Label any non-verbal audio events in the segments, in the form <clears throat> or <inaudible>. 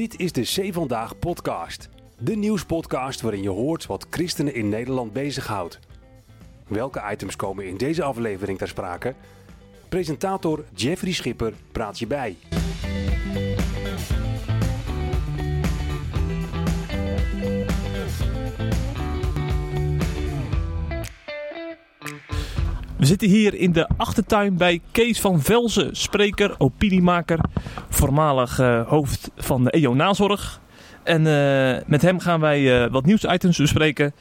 Dit is de C Vandaag podcast. De nieuwspodcast waarin je hoort wat christenen in Nederland bezighoudt. Welke items komen in deze aflevering ter sprake? Presentator Jeffrey Schipper praat je bij. We zitten hier in de achtertuin bij Kees van Velzen, spreker, opiniemaker, voormalig eh, hoofd van de EO Nazorg. En eh, met hem gaan wij uh, wat nieuwsitems bespreken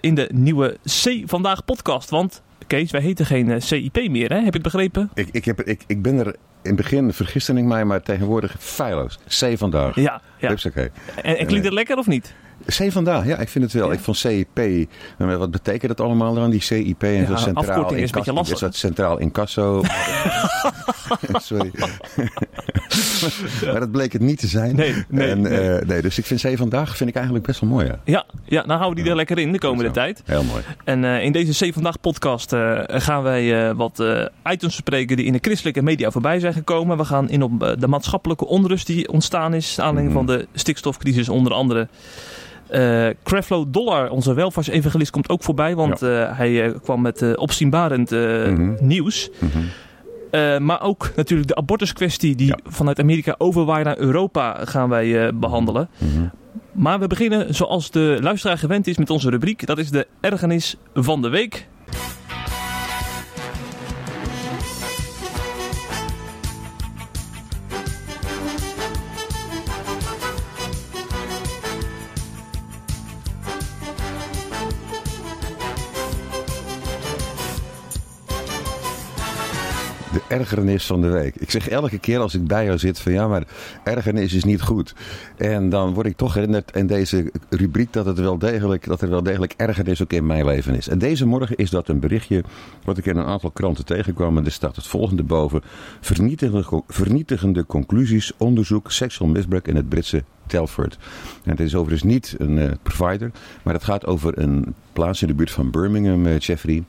in de nieuwe C Vandaag podcast. Want Kees, wij heten geen CIP meer, hè? heb je het begrepen? Ik, ik, heb, ik, ik ben er in het begin vergiste ik mij, maar tegenwoordig feilloos. C Vandaag. Ja, ja. Oké. En, en klinkt het lekker of niet? C vandaag, ja, ik vind het wel. Ik vond CIP, wat betekent dat allemaal dan, die CIP en ja, zo centraal in is een beetje lastig. Is dat centraal incasso? <laughs> Sorry. maar dat bleek het niet te zijn. Nee, nee, en, nee. Uh, nee. Dus ik vind C vandaag vind ik eigenlijk best wel mooi. Ja, ja, ja nou houden we die er lekker in de komende tijd. Heel mooi. En uh, in deze C vandaag podcast uh, gaan wij wat items bespreken die in de christelijke media voorbij zijn gekomen. We gaan in op de maatschappelijke onrust die ontstaan is, aanleiding mm -hmm. van de stikstofcrisis onder andere. Uh, Creflo Dollar, onze welvaartsevangelist, komt ook voorbij. Want ja. uh, hij uh, kwam met opzienbarend mm -hmm. nieuws. Mm -hmm. maar ook natuurlijk de abortuskwestie die ja. vanuit Amerika overwaait naar Europa gaan wij behandelen. Mm -hmm. Maar we beginnen zoals de luisteraar gewend is met onze rubriek. Dat is de ergernis van de week. Ergernis van de week. Ik zeg elke keer als ik bij jou zit van ja, maar ergernis is niet goed. En dan word ik toch herinnerd in deze rubriek dat, het wel degelijk, dat er wel degelijk ergernis ook in mijn leven is. En deze morgen is dat een berichtje wat ik in een aantal kranten tegenkwam. En er staat het volgende boven. Vernietigende, vernietigende conclusies, onderzoek, seksueel misbruik in het Britse Telford. En het is overigens niet een uh, provider, maar het gaat over een plaats in de buurt van Birmingham, uh, Jeffrey.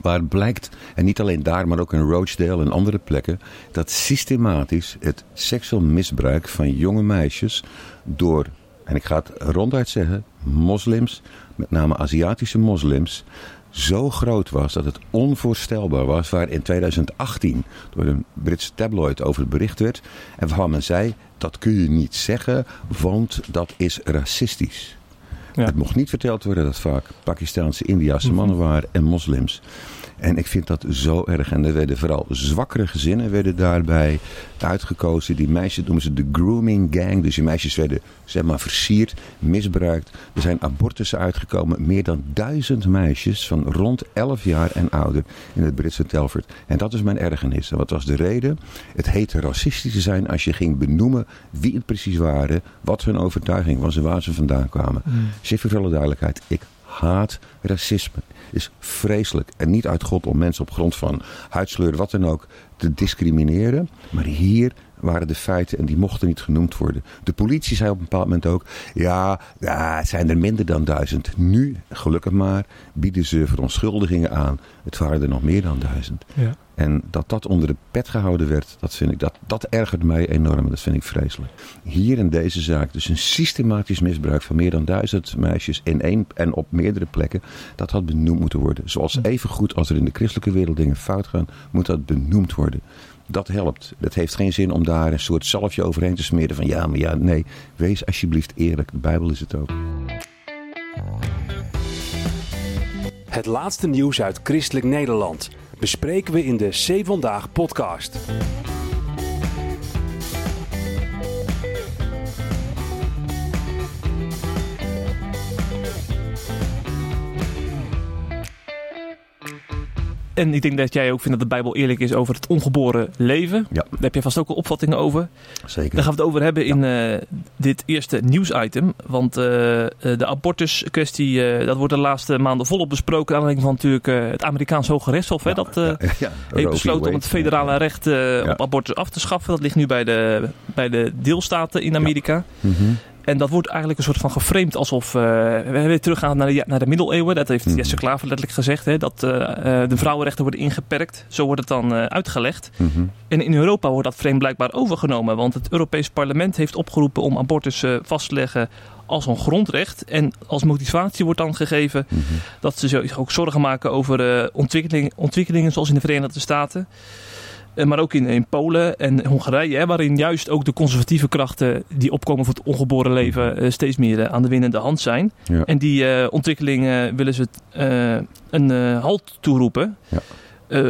Waar blijkt, en niet alleen daar, maar ook in Rochdale en andere plekken, dat systematisch het seksueel misbruik van jonge meisjes door, en ik ga het ronduit zeggen, moslims, met name Aziatische moslims, zo groot was dat het onvoorstelbaar was, waar in 2018 door een Britse tabloid over bericht werd, en waarvan men zei, dat kun je niet zeggen, want dat is racistisch. Het mocht niet verteld worden dat vaak Pakistaanse, Indiase mannen waren en moslims. En ik vind dat zo erg. En er werden vooral zwakkere gezinnen werden daarbij uitgekozen. Die meisjes noemen ze de grooming gang. Dus die meisjes werden zeg maar versierd, misbruikt. Er zijn abortussen uitgekomen. Meer dan duizend meisjes van rond 11 jaar en ouder in het Britse Telford. En dat is mijn ergernis. En wat was de reden? Het heette racistisch te zijn als je ging benoemen wie het precies waren. Wat hun overtuiging was en waar ze vandaan kwamen. Mm. Zeg voor alle duidelijkheid. Ik haat racisme. Is vreselijk. En niet uit God om mensen op grond van huidsleur, wat dan ook, te discrimineren. Maar hier waren de feiten en die mochten niet genoemd worden. De politie zei op een bepaald moment ook: ja, ja het zijn er minder dan duizend. Nu, gelukkig maar, bieden ze verontschuldigingen aan. Het waren er nog meer dan duizend. Ja. En dat dat onder de pet gehouden werd, dat, vind ik, dat, dat ergert mij enorm. Dat vind ik vreselijk. Hier in deze zaak, dus een systematisch misbruik van meer dan duizend meisjes in één en op meerdere plekken. Dat had benoemd moeten worden. Zoals evengoed als er in de christelijke wereld dingen fout gaan, moet dat benoemd worden. Dat helpt. Het heeft geen zin om daar een soort zalfje overheen te smeren van ja, maar ja, nee. Wees alsjeblieft eerlijk. De Bijbel is het ook. Het laatste nieuws uit christelijk Nederland bespreken we in de C Vandaag podcast. En ik denk dat jij ook vindt dat de Bijbel eerlijk is over het ongeboren leven. Ja. Daar heb je vast ook wel opvattingen over. Zeker. Daar gaan we het over hebben in uh, dit eerste nieuwsitem. Want uh, de abortuskwestie, uh, dat wordt de laatste maanden volop besproken. Aanleiding van natuurlijk het Amerikaans Hoge Rechtshof. Ja, hè, dat <laughs> heeft besloten om het federale recht op abortus af te schaffen. Dat ligt nu bij de, bij de deelstaten in Amerika. Mm -hmm. En dat wordt eigenlijk een soort van geframed alsof uh, we weer teruggaan naar de, naar de middeleeuwen. Dat heeft mm. Jesse Klaver letterlijk gezegd. Hè, dat uh, de vrouwenrechten worden ingeperkt. Zo wordt het dan uh, uitgelegd. Mm -hmm. En in Europa wordt dat frame blijkbaar overgenomen. Want het Europees Parlement heeft opgeroepen om abortus vast te leggen als een grondrecht. En als motivatie wordt dan gegeven mm -hmm. dat ze zich ook zorgen maken over ontwikkeling, ontwikkelingen zoals in de Verenigde Staten. Eh, maar ook in, in Polen en Hongarije, hè, waarin juist ook de conservatieve krachten die opkomen voor het ongeboren leven uh, steeds meer uh, aan de winnende hand zijn. Ja. En die ontwikkeling willen ze een halt toeroepen. Ja.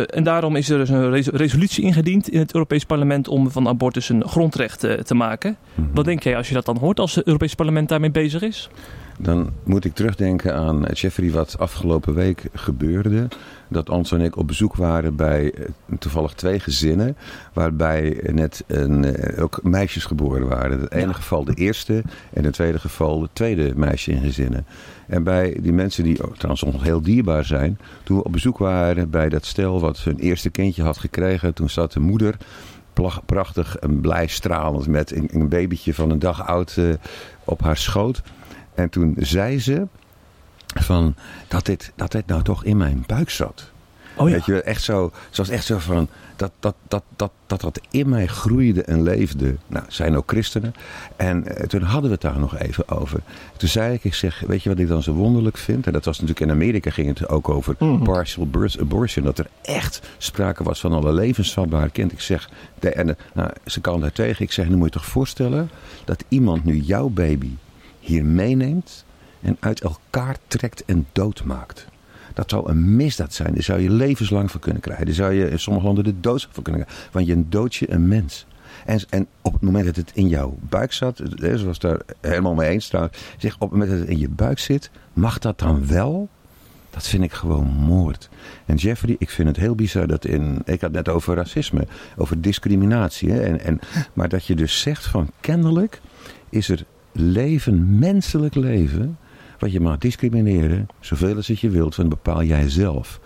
en daarom is er dus een res resolutie ingediend in het Europees Parlement om van abortus een grondrecht te maken. Mm -hmm. Wat denk jij als je dat dan hoort als het Europees Parlement daarmee bezig is? Dan moet ik terugdenken aan Jeffrey wat afgelopen week gebeurde dat Anton en ik op bezoek waren bij uh, toevallig twee gezinnen. Waarbij net een, uh, ook meisjes geboren waren. In het ene ja. geval de eerste en in het tweede geval het tweede meisje in gezinnen. En bij die mensen die oh, trouwens nog heel dierbaar zijn. Toen we op bezoek waren bij dat stel wat hun eerste kindje had gekregen. Toen zat de moeder prachtig en blij stralend met een, een babytje van een dag oud uh, op haar schoot. En toen zei ze van dat dit, dat dit nou toch in mijn buik zat. Oh ja. Weet je, echt zo, zoals echt zo van dat dat, dat, dat, dat dat in mij groeide en leefde. Nou, zijn ook christenen. En uh, toen hadden we het daar nog even over. Toen zei ik, ik zeg, weet je wat ik dan zo wonderlijk vind? En dat was natuurlijk in Amerika ging het ook over mm. partial birth abortion. Dat er echt sprake was van alle levensvatbaar kind. Ik zeg, de, en, nou, ze kan daar tegen. Ik zeg, nu moet je toch voorstellen dat iemand nu jouw baby hier meeneemt en uit elkaar trekt en doodmaakt. Dat zou een misdaad zijn. Daar zou je levenslang voor kunnen krijgen. Daar zou je in sommige landen de dood voor kunnen krijgen. Want je dood je een mens. En, en op het moment dat het in jouw buik zat, zoals daar helemaal mee eens trouwens, zeg, op het moment dat het in je buik zit, mag dat dan wel? Dat vind ik gewoon moord. En Jeffrey, ik vind het heel bizar dat in. Ik had net over racisme, over discriminatie. Hè, en, en, maar dat je dus zegt van kennelijk is er leven, menselijk leven, wat je mag discrimineren, zoveel als het je wilt, van bepaal jij zelf.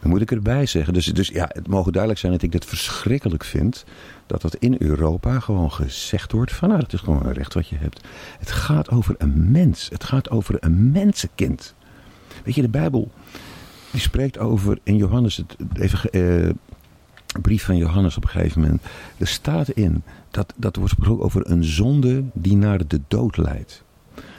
Dan moet ik erbij zeggen. Dus, dus ja, het mogen duidelijk zijn dat ik het verschrikkelijk vind. Dat dat in Europa gewoon gezegd wordt van nou, dat is gewoon een recht wat je hebt. Het gaat over een mens. Het gaat over een mensenkind. Weet je, de Bijbel die spreekt over in Johannes, het, even, eh, brief van Johannes op een gegeven moment. Er staat in dat, dat wordt gesproken over een zonde die naar de dood leidt.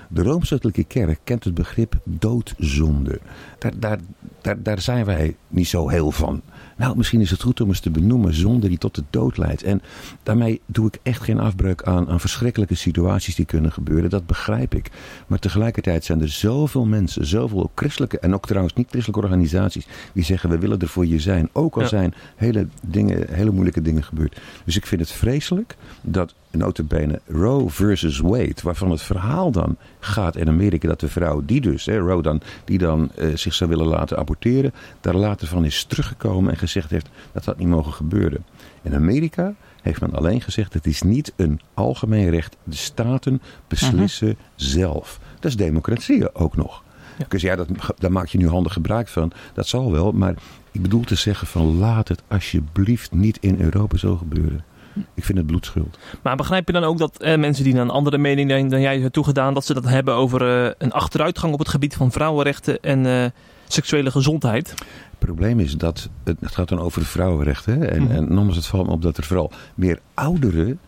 De Rooms-Katholieke Kerk kent het begrip doodzonde. Daar, daar, daar, daar zijn wij niet zo heel van. Nou, misschien is het goed om eens te benoemen zonde die tot de dood leidt. En daarmee doe ik echt geen afbreuk aan, aan verschrikkelijke situaties die kunnen gebeuren. Dat begrijp ik. Maar tegelijkertijd zijn er zoveel mensen, zoveel christelijke en ook trouwens niet christelijke organisaties, die zeggen we willen er voor je zijn. Ook al ja. zijn hele, dingen, hele moeilijke dingen gebeurd. Dus ik vind het vreselijk dat notabene Roe versus Wade, waarvan het verhaal dan gaat in Amerika dat de vrouw die dus, hè, Roe dan, die dan uh, zich zou willen laten aborteren, daar later van is teruggekomen en gezegd heeft dat dat niet mogen gebeuren. In Amerika heeft men alleen gezegd het is niet een algemeen recht. De staten beslissen uh -huh. zelf. Dat is democratie ook nog. Ja. Dus ja, dat, daar maak je nu handig gebruik van. Dat zal wel, maar ik bedoel te zeggen van laat het alsjeblieft niet in Europa zo gebeuren. Ik vind het bloedschuld. Maar begrijp je dan ook dat eh, mensen die een andere mening dan, dan jij hebben toegedaan, dat ze dat hebben over uh, een achteruitgang op het gebied van vrouwenrechten en uh, seksuele gezondheid? Het probleem is dat het, gaat dan over de vrouwenrechten. En, mm. en nogmaals, het valt me op dat er vooral meer ouderen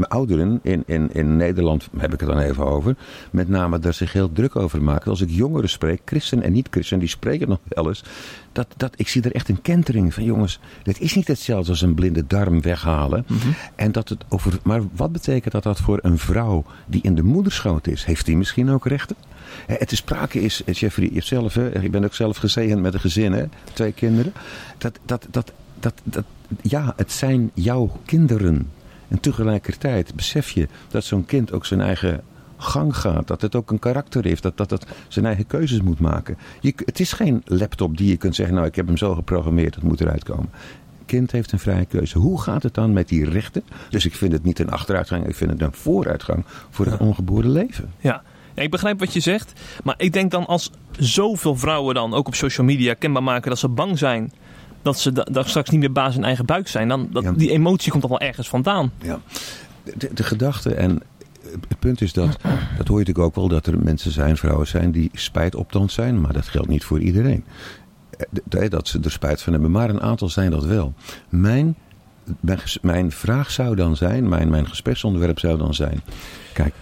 ouderen in, in, in Nederland, heb ik het dan even over, met name daar zich heel druk over maken. Als ik jongeren spreek, christen en niet-christen, die spreken nog wel eens. Dat, dat, ik zie er echt een kentering van, jongens, dit is niet hetzelfde als een blinde darm weghalen. Mm -hmm. en dat het over, maar wat betekent dat dat voor een vrouw die in de moederschoot is? Heeft die misschien ook rechten? Het is sprake is, Jeffrey, jezelf, hè, je bent ook zelf gezegend met een gezin, hè, twee kinderen. Dat, dat, dat, dat, dat, ja, het zijn jouw kinderen. En tegelijkertijd besef je dat zo'n kind ook zijn eigen gang gaat. Dat het ook een karakter heeft. Dat, dat het zijn eigen keuzes moet maken. Je, het is geen laptop die je kunt zeggen, nou ik heb hem zo geprogrammeerd, het moet eruit komen. Kind heeft een vrije keuze. Hoe gaat het dan met die rechten? Dus ik vind het niet een achteruitgang, ik vind het een vooruitgang voor het ongeboren leven. Ja. Ja, ik begrijp wat je zegt. Maar ik denk dan als zoveel vrouwen dan ook op social media kenbaar maken dat ze bang zijn dat ze da dat straks niet meer baas in eigen buik zijn. Dan, dat, ja. Die emotie komt toch wel ergens vandaan. Ja. De, de gedachte, en het punt is dat, dat hoor je natuurlijk ook wel, dat er mensen zijn, vrouwen zijn die spijt optand zijn, maar dat geldt niet voor iedereen. Eh, dat ze er spijt van hebben, maar een aantal zijn dat wel. Mijn, mijn vraag zou dan zijn, mijn, mijn gespreksonderwerp zou dan zijn, kijk,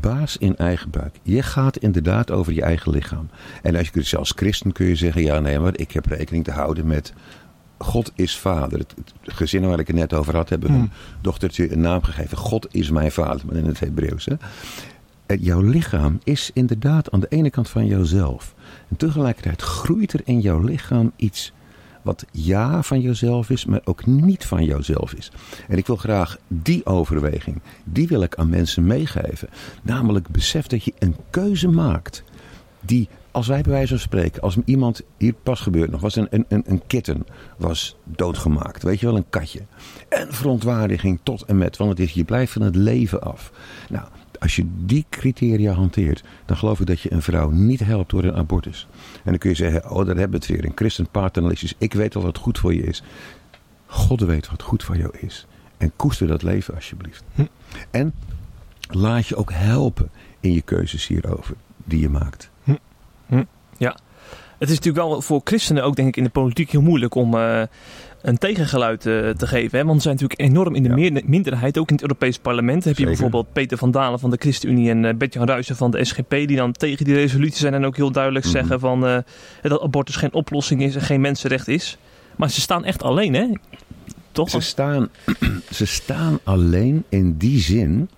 baas in eigen buik. Je gaat inderdaad over je eigen lichaam. En als je zelfs christen kun je zeggen, ja nee, maar ik heb rekening te houden met God is vader. Het, gezin waar ik het net over had, hebben hmm. een dochtertje een naam gegeven. God is mijn vader, maar in het Hebreeuws. Hè? Jouw lichaam is inderdaad aan de ene kant van jouzelf. En tegelijkertijd groeit er in jouw lichaam iets wat ja van jouzelf is, maar ook niet van jouzelf is. En ik wil graag die overweging, die wil ik aan mensen meegeven. Namelijk besef dat je een keuze maakt die als wij bij wijze van spreken, als iemand hier pas gebeurt nog, was een, een, een kitten was doodgemaakt. Weet je wel, een katje. En verontwaardiging tot en met, want het is, je blijft van het leven af. Nou, als je die criteria hanteert, dan geloof ik dat je een vrouw niet helpt door een abortus. En dan kun je zeggen, oh daar hebben we het weer, een christen paternalistisch. Ik weet wel wat goed voor je is. God weet wat goed voor jou is. En koester dat leven alsjeblieft. Hm. En laat je ook helpen in je keuzes hierover die je maakt. Hm. Ja, het is natuurlijk wel voor christenen ook denk ik in de politiek heel moeilijk om uh, een tegengeluid uh, te geven. Hè? Want ze zijn natuurlijk enorm in de ja. minderheid, ook in het Europees parlement. heb je bijvoorbeeld Peter van Dalen van de ChristenUnie en uh, Bert-Jan Ruijsen van de SGP... die dan tegen die resolutie zijn en ook heel duidelijk mm -hmm. zeggen van, dat abortus geen oplossing is en geen mensenrecht is. Maar ze staan echt alleen, hè? Toch? Ze staan, <clears throat> ze staan alleen in die zin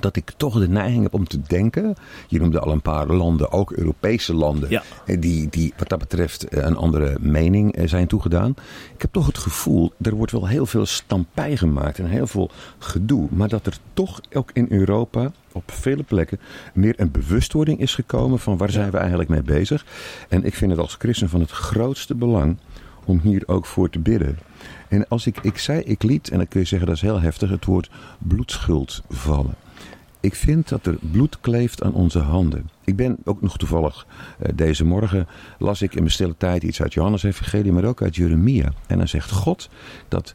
dat ik toch de neiging heb om te denken. Je noemde al een paar landen, ook Europese landen, ja. Eh, die, die wat dat betreft eh, een andere mening eh, zijn toegedaan. Ik heb toch het gevoel, er wordt wel heel veel stampij gemaakt en heel veel gedoe. Maar dat er toch ook in Europa op vele plekken meer een bewustwording is gekomen van waar zijn we eigenlijk mee bezig. En ik vind het als christen van het grootste belang om hier ook voor te bidden. En als ik, ik zei, ik liet, en dan kun je zeggen dat is heel heftig, het woord bloedschuld vallen. Ik vind dat er bloed kleeft aan onze handen. Ik ben ook nog toevallig uh, deze morgen las ik in mijn stille tijd iets uit Johannes Evangelie, maar ook uit Jeremia. En dan zegt God dat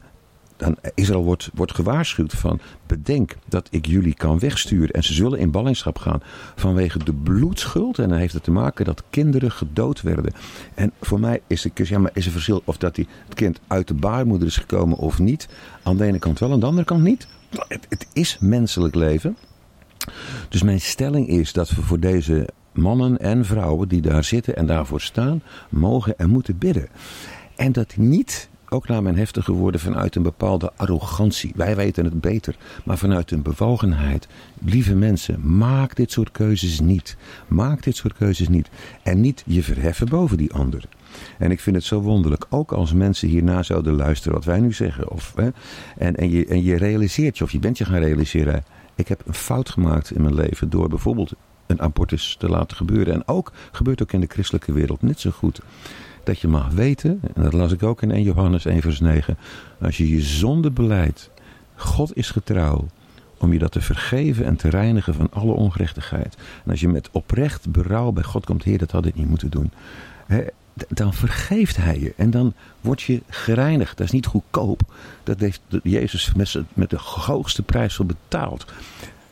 dan Israël wordt, wordt gewaarschuwd van bedenk dat ik jullie kan wegsturen en ze zullen in ballingschap gaan vanwege de bloedschuld. En dan heeft het te maken dat kinderen gedood werden. En voor mij is het ja, maar is een verschil of dat die, het kind uit de baarmoeder is gekomen of niet. Aan de ene kant wel, aan de andere kant niet. Het, het is menselijk leven. Dus mijn stelling is dat we voor deze mannen en vrouwen die daar zitten en daarvoor staan, mogen en moeten bidden. En dat niet, ook naar mijn heftige woorden, vanuit een bepaalde arrogantie. Wij weten het beter, maar vanuit een bewogenheid. Lieve mensen, maak dit soort keuzes niet. Maak dit soort keuzes niet. En niet je verheffen boven die ander. En ik vind het zo wonderlijk, ook als mensen hierna zouden luisteren wat wij nu zeggen. Of, hè, en, en, je, en je realiseert je, of je bent je gaan realiseren ik heb een fout gemaakt in mijn leven door bijvoorbeeld een abortus te laten gebeuren. En ook gebeurt ook in de christelijke wereld net zo goed. Dat je mag weten, en dat las ik ook in 1 Johannes 1 vers 9. Als je je zonde beleidt, God is getrouw om je dat te vergeven en te reinigen van alle ongerechtigheid. En als je met oprecht berouw bij God komt, Heer, dat had ik niet moeten doen dan vergeeft hij je. En dan word je gereinigd. Dat is niet goedkoop. Dat heeft Jezus met de hoogste prijs voor betaald.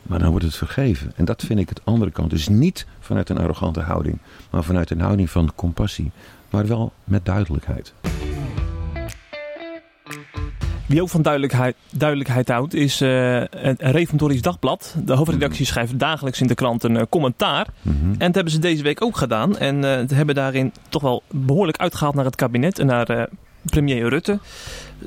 Maar dan wordt het vergeven. En dat vind ik het andere kant. Dus niet vanuit een arrogante houding. Maar vanuit een houding van compassie. Maar wel met duidelijkheid. Wie ook van duidelijkheid, duidelijkheid houdt, is uh, het Reformatorisch Dagblad. De hoofdredactie mhm. schrijft dagelijks in de krant een uh, commentaar. Mm -hmm. En dat hebben ze deze week ook gedaan. En uh, ze hebben daarin toch wel behoorlijk uitgehaald naar het kabinet en naar premier Rutte.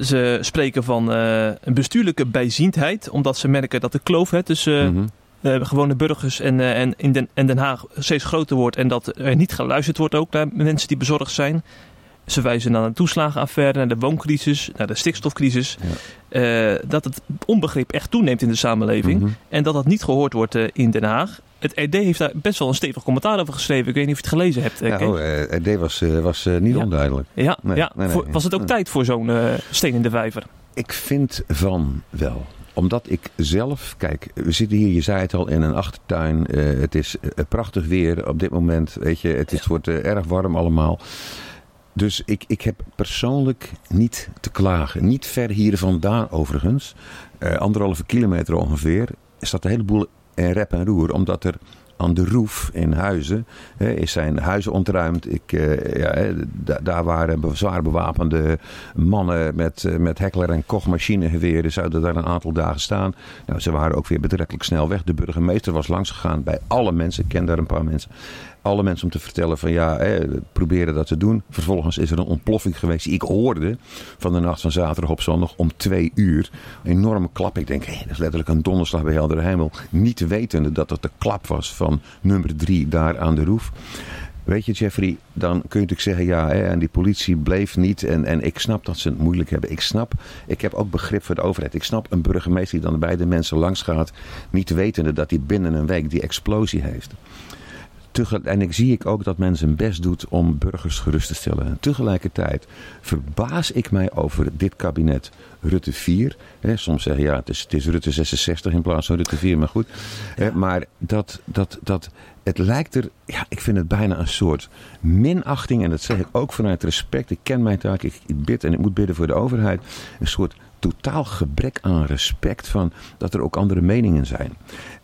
Ze spreken van een bestuurlijke bijziendheid, omdat ze merken dat de kloof hè, tussen. Mm -hmm. gewone burgers en, en in Den, en Den Haag steeds groter wordt. En dat er niet geluisterd wordt ook naar mensen die bezorgd zijn. Ze wijzen naar de toeslagenaffaire, naar de wooncrisis, naar de stikstofcrisis. Ja. Uh, dat het onbegrip echt toeneemt in de samenleving. Mm -hmm. En dat dat niet gehoord wordt uh, in Den Haag. Het RD heeft daar best wel een stevig commentaar over geschreven. Ik weet niet of je het gelezen hebt. Ja, oh, het RD was, was niet ja. onduidelijk. Ja, nee, ja. Nee, nee, voor, was het ook tijd voor zo'n steen in de vijver? Ik vind van wel omdat ik zelf, kijk, we zitten hier, je zei het al, in een achtertuin. Uh, het is prachtig weer op dit moment. Weet je, het, is, wordt uh, erg warm allemaal. Dus ik, ik heb persoonlijk niet te klagen. Niet ver hier vandaan overigens. Uh, anderhalve kilometer ongeveer. staat een heleboel in rep en roer. Omdat er aan de roef in Huizen hè, is zijn huizen ontruimd. Ik, eh, ja, daar waren zwaar bewapende mannen met, eh, met Heckler en Koch machinegeweren. Zouden daar een aantal dagen staan. Nou, ze waren ook weer betrekkelijk snel weg. De burgemeester was langsgegaan bij alle mensen. Ik ken daar een paar mensen. Alle mensen om te vertellen van ja, hè, proberen dat te doen. Vervolgens is er een ontploffing geweest. die Ik hoorde van de nacht van zaterdag op zondag om twee uur. Een enorme klap. Ik denk, hé, dat is letterlijk een donderslag bij heldere hemel. Niet wetende dat het de klap was van nummer drie daar aan de roef. Weet je, Jeffrey, dan kun je natuurlijk zeggen, ja, hè, en die politie bleef niet. En, en ik snap dat ze het moeilijk hebben. Ik snap, ik heb ook begrip voor de overheid. Ik snap een burgemeester die dan bij de mensen langs gaat, niet wetende dat hij binnen een week die explosie heeft. En ik zie ik ook dat men zijn best doet om burgers gerust te stellen. En tegelijkertijd verbaas ik mij over dit kabinet Rutte 4. Hè, soms zeggen ja, het is, het is Rutte 66 in plaats van Rutte 4, maar goed. Hè, maar dat, dat, dat, het lijkt er, ja, ik vind het bijna een soort minachting. En dat zeg ik ook vanuit respect. Ik ken mijn taak, ik, ik bid en ik moet bidden voor de overheid. Een soort totaal gebrek aan respect van dat er ook andere meningen zijn.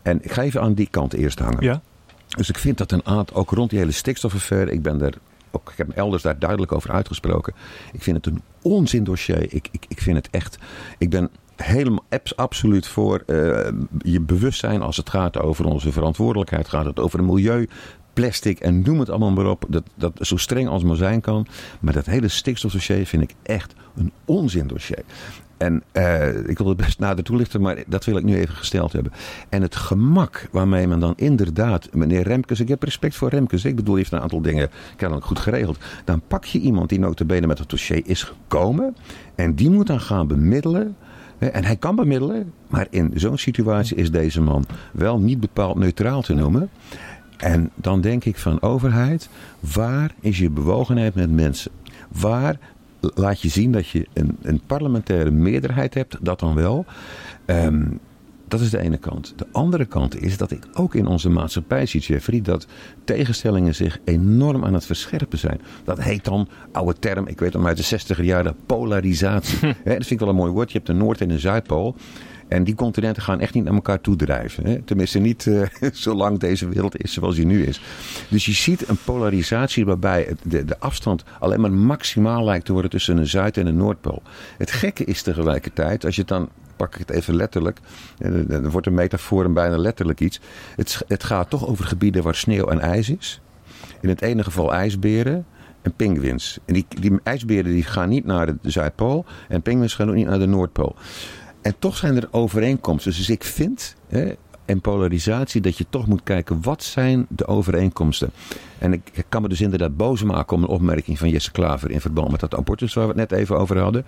En ik ga even aan die kant eerst hangen. Ja. Dus ik vind dat een aantal, ook rond die hele stikstofaffaire, ik ben er ook, ik heb me elders daar duidelijk over uitgesproken. Ik vind het een onzindossier. Ik, ik, ik vind het echt, ik ben helemaal abs- absoluut voor eh, je bewustzijn als het gaat over onze verantwoordelijkheid, gaat het over het milieu. Plastic en noem het allemaal maar op. Dat, dat zo streng als maar zijn kan. Maar dat hele stikstofdossier vind ik echt een onzindossier. En eh, ik wil het best nader toelichten, maar dat wil ik nu even gesteld hebben. En het gemak waarmee men dan inderdaad, meneer Remkes, ik heb respect voor Remkes, ik bedoel, hij heeft een aantal dingen kennelijk goed geregeld. Dan pak je iemand die notabene met het dossier is gekomen en die moet dan gaan bemiddelen. En hij kan bemiddelen, maar in zo'n situatie is deze man wel niet bepaald neutraal te noemen. En dan denk ik van overheid, waar is je bewogenheid met mensen? Waar laat je zien dat je een, een parlementaire meerderheid hebt, dat dan wel. Ehm, dat is de ene kant. De andere kant is dat ik ook in onze maatschappij zie, Jeffrey, dat tegenstellingen zich enorm aan het verscherpen zijn. Dat heet dan, oude term, ik weet hem uit de 60 jaren, polarisatie. <laughs> Dat vind ik wel een mooi woord. Je hebt een Noord- en een Zuidpool. En die continenten gaan echt niet naar elkaar toe drijven. Hè? Tenminste niet eh, <laughs> zolang deze wereld is zoals die nu is. Dus je ziet een polarisatie waarbij de, de afstand alleen maar maximaal lijkt te worden tussen een Zuid- en een Noordpool. Het gekke is tegelijkertijd, als je dan pak ik het even letterlijk. eh, Dan wordt een metafoor een bijna letterlijk iets. Het, het gaat toch over gebieden waar sneeuw en ijs is. In het ene geval ijsberen en pinguïns. En die, die ijsberen die gaan niet naar de Zuidpool. En pinguïns gaan ook niet naar de Noordpool. En toch zijn er overeenkomsten. Dus ik vind, hè, en polarisatie, dat je toch moet kijken wat zijn de overeenkomsten. En ik kan me dus inderdaad boos maken om een opmerking van Jesse Klaver in verband met dat abortus waar we het net even over hadden.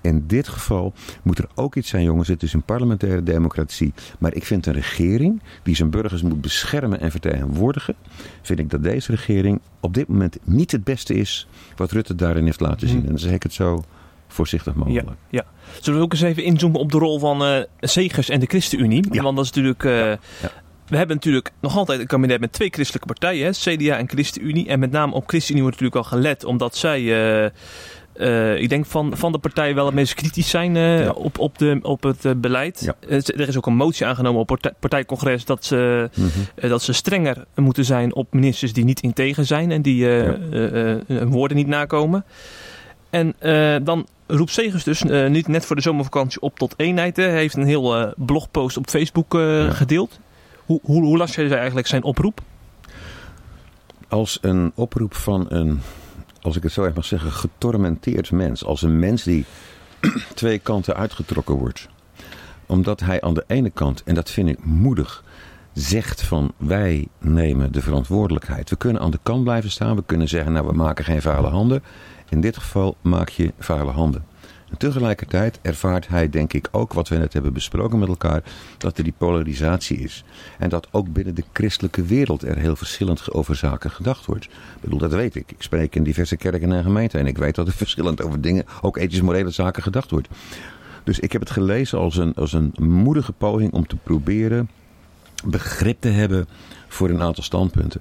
In dit geval moet er ook iets zijn, jongens. Het is een parlementaire democratie. Maar ik vind een regering die zijn burgers moet beschermen en vertegenwoordigen. Vind ik dat deze regering op dit moment niet het beste is wat Rutte daarin heeft laten zien. Hmm. En dan zeg ik het zo voorzichtig mogelijk. Ja, ja. Zullen we ook eens even inzoomen op de rol van eh Segers en de ChristenUnie? Ja. Want dat is natuurlijk... eh, Ja. We hebben natuurlijk nog altijd een kabinet met twee christelijke partijen, hè, CDA en ChristenUnie. En met name op ChristenUnie wordt natuurlijk al gelet, omdat zij, eh, ik denk van, van de partijen wel het meest kritisch zijn Ja. op, op, de, op het beleid. Ja. Er is ook een motie aangenomen op partij, partijcongres dat ze, Mhm. dat ze strenger moeten zijn op ministers die niet integer zijn en die Ja. hun woorden niet nakomen. En eh, dan roept Segers dus eh, niet net voor de zomervakantie op tot eenheid. hè. Hij heeft een heel eh, blogpost op Facebook Ja. gedeeld. Hoe, hoe, hoe las jij eigenlijk zijn oproep? als een oproep van een, als ik het zo even mag zeggen, getormenteerd mens. Als een mens die <clears throat> twee kanten uitgetrokken wordt. Omdat hij aan de ene kant, en dat vind ik moedig, zegt van wij nemen de verantwoordelijkheid. We kunnen aan de kant blijven staan. We kunnen zeggen, nou we maken geen vuile handen. In dit geval maak je vuile handen. En tegelijkertijd ervaart hij, denk ik, ook wat we net hebben besproken met elkaar, dat er die polarisatie is. En dat ook binnen de christelijke wereld er heel verschillend over zaken gedacht wordt. Ik bedoel, dat weet ik. Ik spreek in diverse kerken en gemeenten en ik weet dat er <laughs> verschillend over dingen, ook ethisch-morele zaken, gedacht wordt. Dus ik heb het gelezen als een, als een moedige poging om te proberen begrip te hebben voor een aantal standpunten.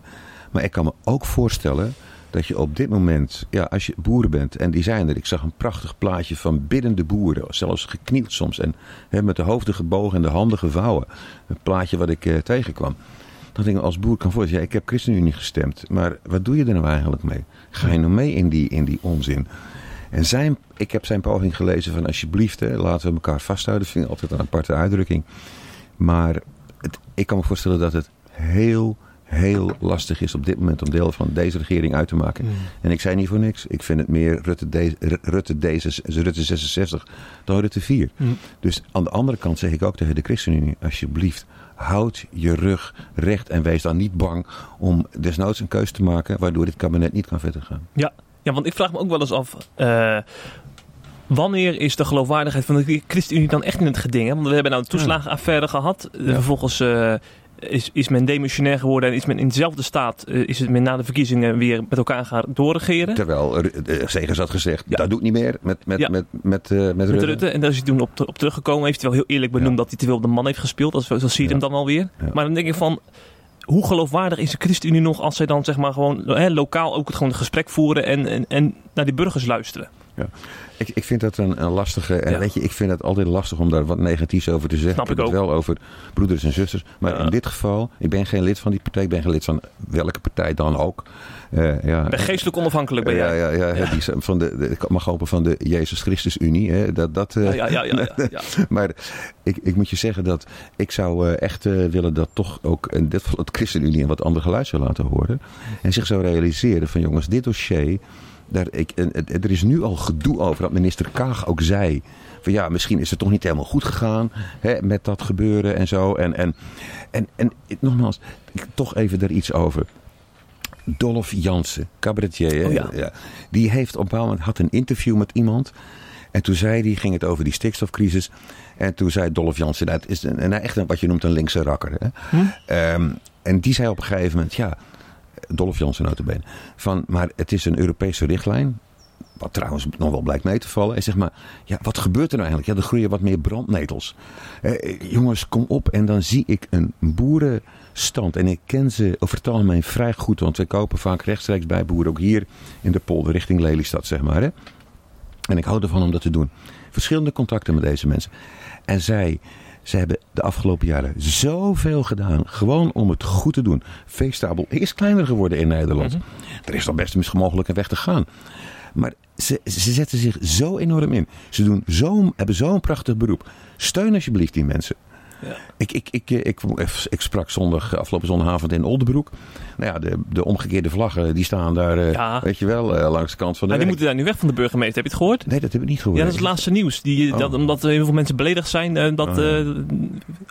Maar ik kan me ook voorstellen dat je op dit moment, ja, als je boeren bent, en die zijn er. Ik zag een prachtig plaatje van biddende boeren, zelfs geknield soms. En hè, met de hoofden gebogen en de handen gevouwen. Een plaatje wat ik eh, tegenkwam. Dat ik als boer kan voorstellen, ja, ik heb ChristenUnie gestemd. Maar wat doe je er nou eigenlijk mee? Ga je nou mee in die, in die onzin? En zijn, ik heb zijn poging gelezen van alsjeblieft, hè, laten we elkaar vasthouden. Dat vind ik altijd een aparte uitdrukking. Maar het, ik kan me voorstellen dat het heel, heel lastig is op dit moment om deel van deze regering uit te maken. Mm. En ik zei niet voor niks. Ik vind het meer Rutte, D, Rutte, D, Rutte 66 dan Rutte 4. Mm. Dus aan de andere kant zeg ik ook tegen de ChristenUnie, alsjeblieft, houd je rug recht en wees dan niet bang om desnoods een keuze te maken waardoor dit kabinet niet kan verder gaan. Ja, ja want ik vraag me ook wel eens af. eh, Wanneer is de geloofwaardigheid van de ChristenUnie dan echt in het geding? Hè? Want we hebben nou de toeslagenaffaire gehad. Eh, Vervolgens eh, is, is men demissionair geworden en is men in dezelfde staat, eh, is het men na de verkiezingen weer met elkaar gaan doorregeren. Terwijl uh, Segers had gezegd, Ja. dat doe ik niet meer met, met, Ja. met, met, eh, met, Met Rutte. Rutte. En daar is hij toen op, op teruggekomen. Heeft hij wel heel eerlijk benoemd Ja. dat hij te veel op de man heeft gespeeld. Dat, zo zie je hem dan alweer. Maar dan denk ik van, hoe geloofwaardig is de ChristenUnie nog als zij dan zeg maar gewoon hè, lokaal ook het gewoon gesprek voeren en, en, en naar die burgers luisteren? Ik, ik vind dat een, een lastige. En Ja. weet je, ik vind het altijd lastig om daar wat negatiefs over te zeggen. Snap heb ik het wel over broeders en zusters. Maar Ja. in dit geval, ik ben geen lid van die partij. Ik ben geen lid van welke partij dan ook. Eh, ja. Ik ben geestelijk onafhankelijk ben ja, jij. ja, ja, Die, is van de, de- ik mag hopen van de Jezus Christus Unie. Hè, dat, dat, eh, Ja, ja, ja, ja, ja, ja. <laughs> Maar ik, ik moet je zeggen dat ik zou eh, echt willen dat toch ook in dit geval het ChristenUnie een wat ander geluid zou laten horen. En zich zou realiseren van jongens, dit dossier, daar, ik, en, er is nu al gedoe over dat minister Kaag ook zei. Van ja, misschien is het toch niet helemaal goed gegaan hè, met dat gebeuren en zo. En, en, en, en nogmaals, ik, toch even er iets over. Dolph Jansen, cabaretier. hè? Oh ja. Die heeft op een bepaald moment had een interview met iemand. En toen zei hij, ging het over die stikstofcrisis. En toen zei Dolph Jansen, nou, het is een, een, echt een, wat je noemt een linkse rakker. Hè? Hm? Ehm, en die zei op een gegeven moment, ja, Dolph Jansen notabene, van, maar het is een Europese richtlijn. Wat trouwens nog wel blijkt mee te vallen. En zeg maar, ja, wat gebeurt er nou eigenlijk? Ja, er groeien wat meer brandnetels. Eh, jongens, kom op. En dan zie ik een boerenstand. En ik ken ze over het algemeen vrij goed. Want we kopen vaak rechtstreeks bij boeren. Ook hier in de polder richting Lelystad, zeg maar. Hè? En ik hou ervan om dat te doen. Verschillende contacten met deze mensen. En zij, zij hebben de afgelopen jaren zoveel gedaan. Gewoon om het goed te doen. Veestabel is kleiner geworden in Nederland. Mhm. Er is dan best mogelijk een weg te gaan. Maar ze, ze zetten zich zo enorm in. Ze doen zo, hebben zo'n prachtig beroep. Steun alsjeblieft die mensen. Ja. Ik, ik, ik, ik, ik, sprak zondag, afgelopen zondagavond in Oldenbroek. Nou ja, de, de omgekeerde vlaggen die staan daar, eh, Ja. weet je wel, eh, langs de kant van de Maar die moeten daar nu weg van de burgemeester. Heb je het gehoord? Nee, dat heb ik niet gehoord. Ja, dat is het laatste nieuws. Die, Oh. dat, omdat er heel veel mensen beledigd zijn, eh, dat Oh.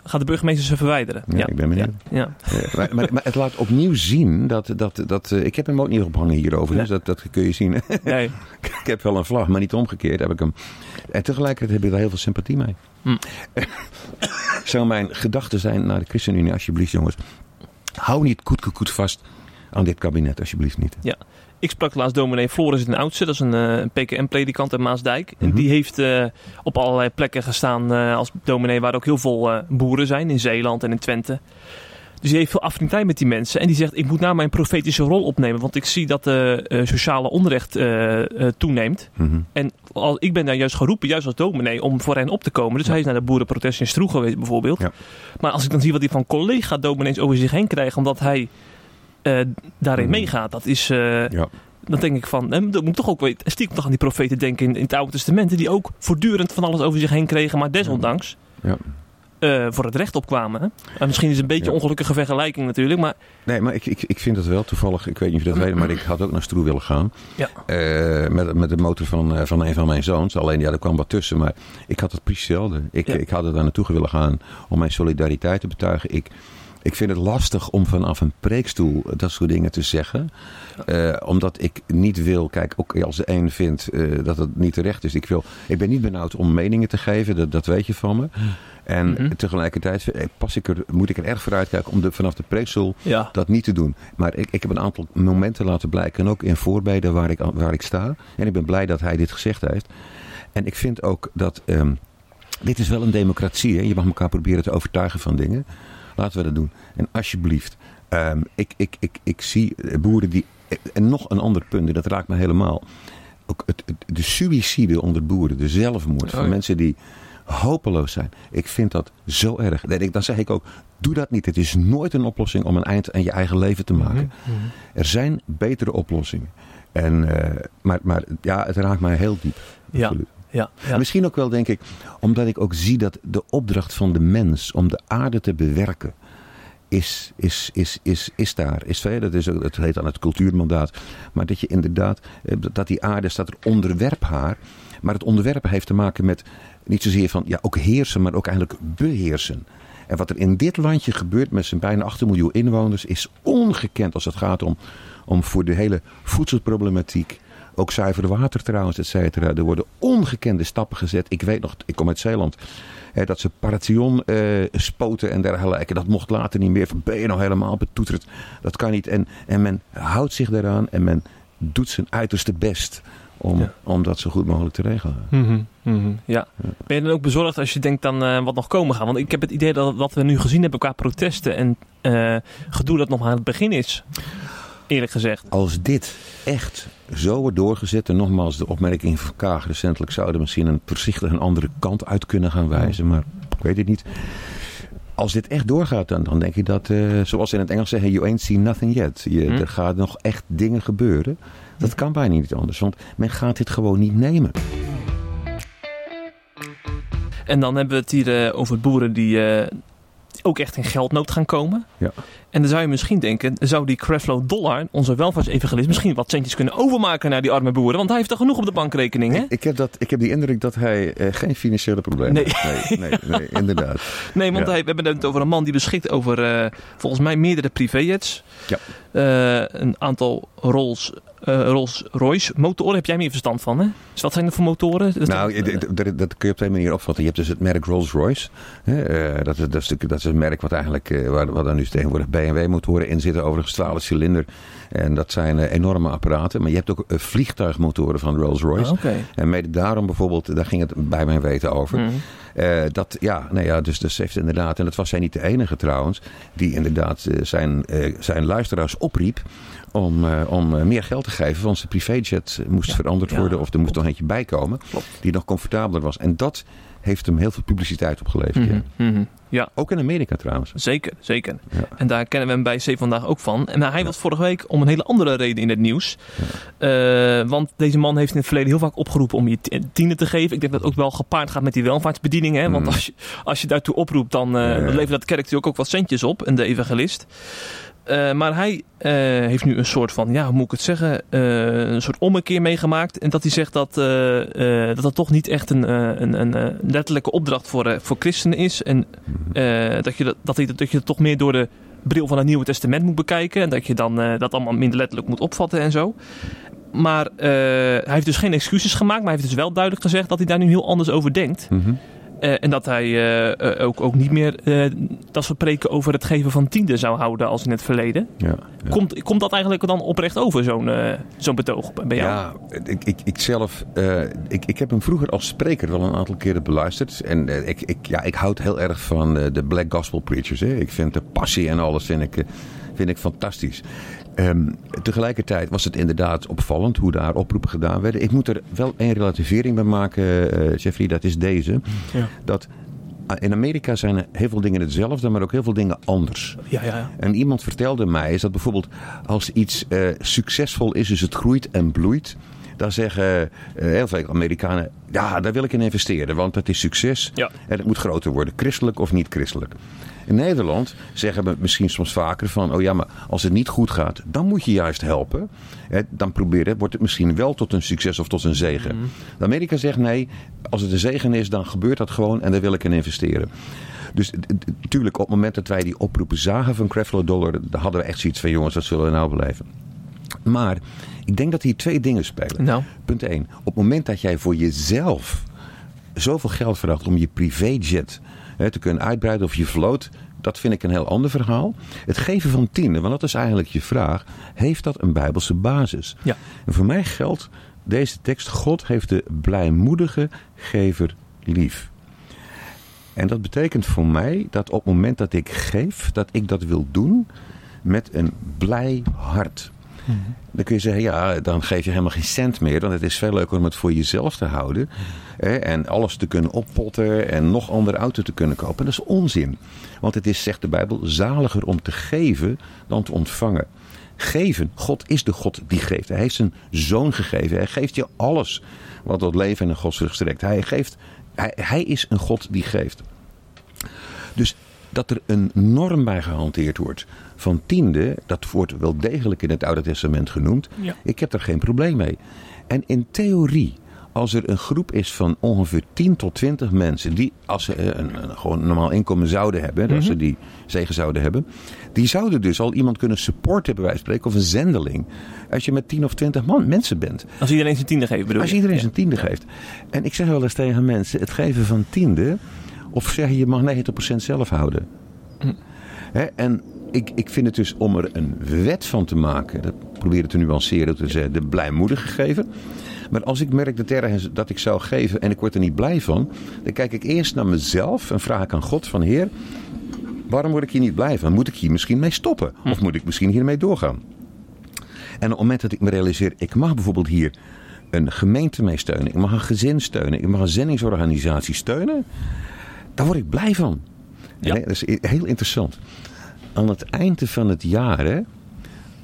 Gaat de burgemeester ze verwijderen. Ja, ik ben benieuwd. Ja. Ja, maar, maar, maar het laat opnieuw zien dat... dat, dat eh, ik heb hem ook niet opgehangen hierover, dus dat, dat kun je zien. <laughs> Nee. ik heb wel een vlag, maar niet omgekeerd heb ik hem. En tegelijkertijd heb ik daar heel veel sympathie mee. Hm. <coughs> Zou mijn gedachten zijn naar de ChristenUnie, alsjeblieft jongens. Hou niet koet koet, koet vast aan dit kabinet, alsjeblieft niet. Ik sprak laatst dominee Floris den Oudste. Dat is een, eh, een PKM-predikant in Maasdijk. En Mhm. die heeft eh, op allerlei plekken gestaan eh, als dominee waar ook heel veel boeren zijn. In Zeeland en in Twente. Dus die heeft veel affiniteit met die mensen. En die zegt, ik moet nou mijn profetische rol opnemen. Want ik zie dat de sociale onrecht toeneemt. Mhm. En al, ik ben daar juist geroepen, juist als dominee, om voor hen op te komen. Dus Ja. hij is naar de boerenprotest in Stroe geweest bijvoorbeeld. Ja. Maar als ik dan zie wat hij van collega-dominees over zich heen krijgt, omdat hij eh, daarin Mhm. meegaat, dat is... eh, Ja. dan denk ik van, dat moet toch ook stiekem toch aan die profeten denken in, in het Oude Testament, die ook voortdurend van alles over zich heen kregen, maar desondanks Ja. eh, voor het recht opkwamen. Hè? En misschien is het een beetje Ja. een ongelukkige vergelijking natuurlijk, maar Nee, maar ik, ik, ik vind dat wel toevallig. Ik weet niet of je dat weet, maar ik had ook naar Stroe willen gaan. Ja. Met, met de motor van, van een van mijn zoons. Alleen ja, er kwam wat tussen. Maar ik had het precies hetzelfde. Ik, Ja. ik had er daar naartoe willen gaan om mijn solidariteit te betuigen. Ik, ik vind het lastig om vanaf een preekstoel dat soort dingen te zeggen. Eh, omdat ik niet wil, kijk, ook als de een vindt eh, dat het niet terecht is. Ik, wil, ik ben niet benauwd om meningen te geven, dat, dat weet je van me. En Mhm. tegelijkertijd pas ik er, moet ik er erg voor uitkijken om de, vanaf de preekstoel ja. dat niet te doen. Maar ik, ik heb een aantal momenten laten blijken. En ook in voorbeden waar ik, waar ik sta. En ik ben blij dat hij dit gezegd heeft. En ik vind ook dat. ehm, dit is wel een democratie. Hè? Je mag elkaar proberen te overtuigen van dingen. Laten we dat doen. En alsjeblieft. ehm, ik, ik, ik, ik zie boeren die en nog een ander punt, en dat raakt me helemaal. Ook het, het- de suïcide onder boeren, de zelfmoord van Oh ja. mensen die hopeloos zijn. Ik vind dat zo erg. Dan zeg ik ook, doe dat niet. Het is nooit een oplossing om een eind aan je eigen leven te maken. Er zijn betere oplossingen. En, eh, maar, maar ja, het raakt mij heel diep. Ja. Absoluut. Ja. Misschien ook wel, denk ik, omdat ik ook zie dat de opdracht van de mens om de aarde te bewerken. Is, is, is, is, is daar. Is, dat, is, dat heet dan het cultuurmandaat. Maar dat je inderdaad, eh, dat die aarde staat er onderwerp haar. Maar het onderwerpen heeft te maken met niet zozeer van ja, ook heersen, maar ook eigenlijk beheersen. En wat er in dit landje gebeurt met zijn bijna 8 miljoen inwoners is ongekend als het gaat om, om voor de hele voedselproblematiek. Ook zuiver water trouwens, et cetera. Er worden ongekende stappen gezet. Ik weet nog, ik kom uit Zeeland. Hè, dat ze paration eh, spoten en dergelijke. Dat mocht later niet meer. Van, Ben je nou helemaal betoeterd? Dat kan niet. En, en men houdt zich daaraan en men doet zijn uiterste best om, Ja. om dat zo goed mogelijk te regelen. Mhm, mhm, ja. Ben je dan ook bezorgd als je denkt aan eh, wat nog komen gaat? Want ik heb het idee dat wat we nu gezien hebben qua protesten en eh, gedoe dat nog maar aan het begin is. Eerlijk gezegd. Als dit echt zo wordt doorgezet, en nogmaals, de opmerking van Kaag recentelijk zouden misschien een voorzichtig een andere kant uit kunnen gaan wijzen, maar ik weet het niet. Als dit echt doorgaat, dan, dan denk ik dat, eh, zoals ze in het Engels zeggen, you ain't seen nothing yet. Je, Hm. Er gaat nog echt dingen gebeuren. Dat kan bijna niet anders, want men gaat dit gewoon niet nemen. En dan hebben we het hier eh, over boeren die eh, ook echt in geldnood gaan komen. Ja. En dan zou je misschien denken, zou die Creflo Dollar, onze welvaartsevangelist, misschien wat centjes kunnen overmaken naar die arme boeren? Want hij heeft er genoeg op de bankrekening, hè? Ik heb, dat, ik heb die indruk dat hij eh, geen financiële problemen Nee. heeft. Nee, nee, nee, <laughs> inderdaad. Nee, want Ja. hij, we hebben het over een man die beschikt over eh, volgens mij meerdere privéjets. Ja. Eh, een aantal Rolls, eh, Rolls Royce motoren. Heb jij meer verstand van, hè? Dus wat zijn er voor motoren? Dat- Nou, dat, dat, kun je op twee manieren opvatten. Je hebt dus het merk Rolls-Royce. Eh, dat, is, dat, is, dat is een merk wat eigenlijk, eh, waar, waar dan nu tegenwoordig BMW-motoren in zitten, overigens 12 cilinder. En dat zijn enorme apparaten. Maar je hebt ook vliegtuigmotoren van Rolls-Royce. Ah, Oké. En mede daarom bijvoorbeeld, daar ging het bij mijn weten over. Mhm. Eh, dat, ja, nou ja, dus, dus heeft inderdaad, en dat was hij niet de enige trouwens, die inderdaad eh, zijn, eh, zijn luisteraars opriep om, om meer geld te geven. Want zijn privéjet moest Ja, veranderd ja, worden of er moest nog eentje bij komen Klopt. die nog comfortabeler was. En dat heeft hem heel veel publiciteit opgeleverd. Mhm, ja. mhm. Ja, Ook in Amerika trouwens. zeker, zeker. Ja. En daar kennen we hem bij C vandaag ook van. En hij was vorige week om een hele andere reden in het nieuws. Eh, want deze man heeft in het verleden heel vaak opgeroepen om je ti- tienen te geven. Ik denk dat het ook wel gepaard gaat met die welvaartsbediening. Hè? Want Mm. als je, als je daartoe oproept, dan eh, Ja. levert dat kerk natuurlijk ook wat centjes op. En de evangelist. Eh, maar hij eh, heeft nu een soort van, ja, hoe moet ik het zeggen, eh, een soort ommekeer meegemaakt. En dat hij zegt dat dat, dat toch niet echt een, een, een, letterlijke opdracht voor, voor christenen is. En dat, je dat, dat, dat je het toch meer door de bril van het Nieuwe Testament moet bekijken. En dat je dan dat allemaal minder letterlijk moet opvatten en zo. Maar hij heeft dus geen excuses gemaakt. Maar hij heeft dus wel duidelijk gezegd dat hij daar nu heel anders over denkt. Mhm. Eh, en dat hij eh, eh, ook, ook niet meer dat soort preken over het geven van tienden zou houden als in het verleden. Ja, ja. Komt, komt dat eigenlijk dan oprecht over, zo'n zo'n betoog bij jou? Ja, ik, ik, ik zelf, ik, ik heb hem vroeger als spreker wel een aantal keren beluisterd. En ik, ik, ja, ik houd heel erg van de black gospel preachers. Hè. Ik vind de passie en alles vind ik, vind ik fantastisch. Ehm, tegelijkertijd was het inderdaad opvallend hoe daar oproepen gedaan werden. Ik moet er wel één relativering bij maken, eh, Jeffrey, dat is deze. Ja. Dat ah, in Amerika zijn er heel veel dingen hetzelfde, maar ook heel veel dingen anders. Ja, ja, ja. En iemand vertelde mij is dat bijvoorbeeld als iets eh, succesvol is, dus het groeit en bloeit. Dan zeggen eh, heel veel Amerikanen, ja, daar wil ik in investeren, want dat is succes Ja. en het moet groter worden, christelijk of niet christelijk. In Nederland zeggen we misschien soms vaker van, oh ja, maar als het niet goed gaat, dan moet je juist helpen. Hè, dan proberen, wordt het misschien wel tot een succes of tot een zegen. Amerika zegt nee, als het een zegen is, dan gebeurt dat gewoon en daar wil ik in investeren. Dus natuurlijk, op het moment dat wij die oproepen zagen van Creflo Dollar, hadden we echt zoiets van: jongens, wat zullen we nou beleven? Maar ik denk dat hier twee dingen spelen. Nou, Punt 1. Op het moment dat jij voor jezelf zoveel geld vraagt om je privéjet hè, te kunnen uitbreiden of je vloot, dat vind ik een heel ander verhaal. Het geven van tienen, want dat is eigenlijk je vraag, heeft dat een bijbelse basis? Ja. En voor mij geldt deze tekst: God heeft de blijmoedige gever lief. En dat betekent voor mij dat op het moment dat ik geef, dat ik dat wil doen met een blij hart. Dan kun je zeggen, ja, dan geef je helemaal geen cent meer. Want het is veel leuker om het voor jezelf te houden. Hè, en alles te kunnen oppotten en nog andere auto te kunnen kopen. Dat is onzin. Want het is, zegt de Bijbel, zaliger om te geven dan te ontvangen. Geven, God is de God die geeft. Hij heeft zijn zoon gegeven. Hij geeft je alles wat tot leven en een godsvrucht strekt. Hij, geeft, hij, hij is een God die geeft. Dus dat er een norm bij gehanteerd wordt van tiende, dat wordt wel degelijk in het Oude Testament genoemd. Ja. Ik heb er geen probleem mee. En in theorie, als er een groep is van ongeveer 10 tot 20 mensen die, als ze eh, een, een gewoon normaal inkomen zouden hebben, als ze die zegen zouden hebben, die zouden dus al iemand kunnen supporten, bij wijze van spreken, of een zendeling, als je met 10 of 20 man, mensen bent. Als iedereen zijn tiende geeft, bedoel Als iedereen Ja. zijn tiende geeft. En ik zeg wel eens tegen mensen: het geven van tiende. Of zeg je, je mag 90% zelf houden. Hè, en ik, ik vind het dus om er een wet van te maken. Dat probeer ik te nuanceren. Te zeggen, de blijmoedige geven. Maar als ik merk dat, ergens, dat ik zou geven en ik word er niet blij van. Dan kijk ik eerst naar mezelf en vraag ik aan God van Heer. Waarom word ik hier niet blij van? Moet ik hier misschien mee stoppen? Of moet ik misschien hiermee doorgaan? En op het moment dat ik me realiseer, ik mag bijvoorbeeld hier een gemeente mee steunen, ik mag een gezin steunen, ik mag een zendingsorganisatie steunen, daar word ik blij van. Ja. En, dat is heel interessant. Aan het einde van het jaar, hè,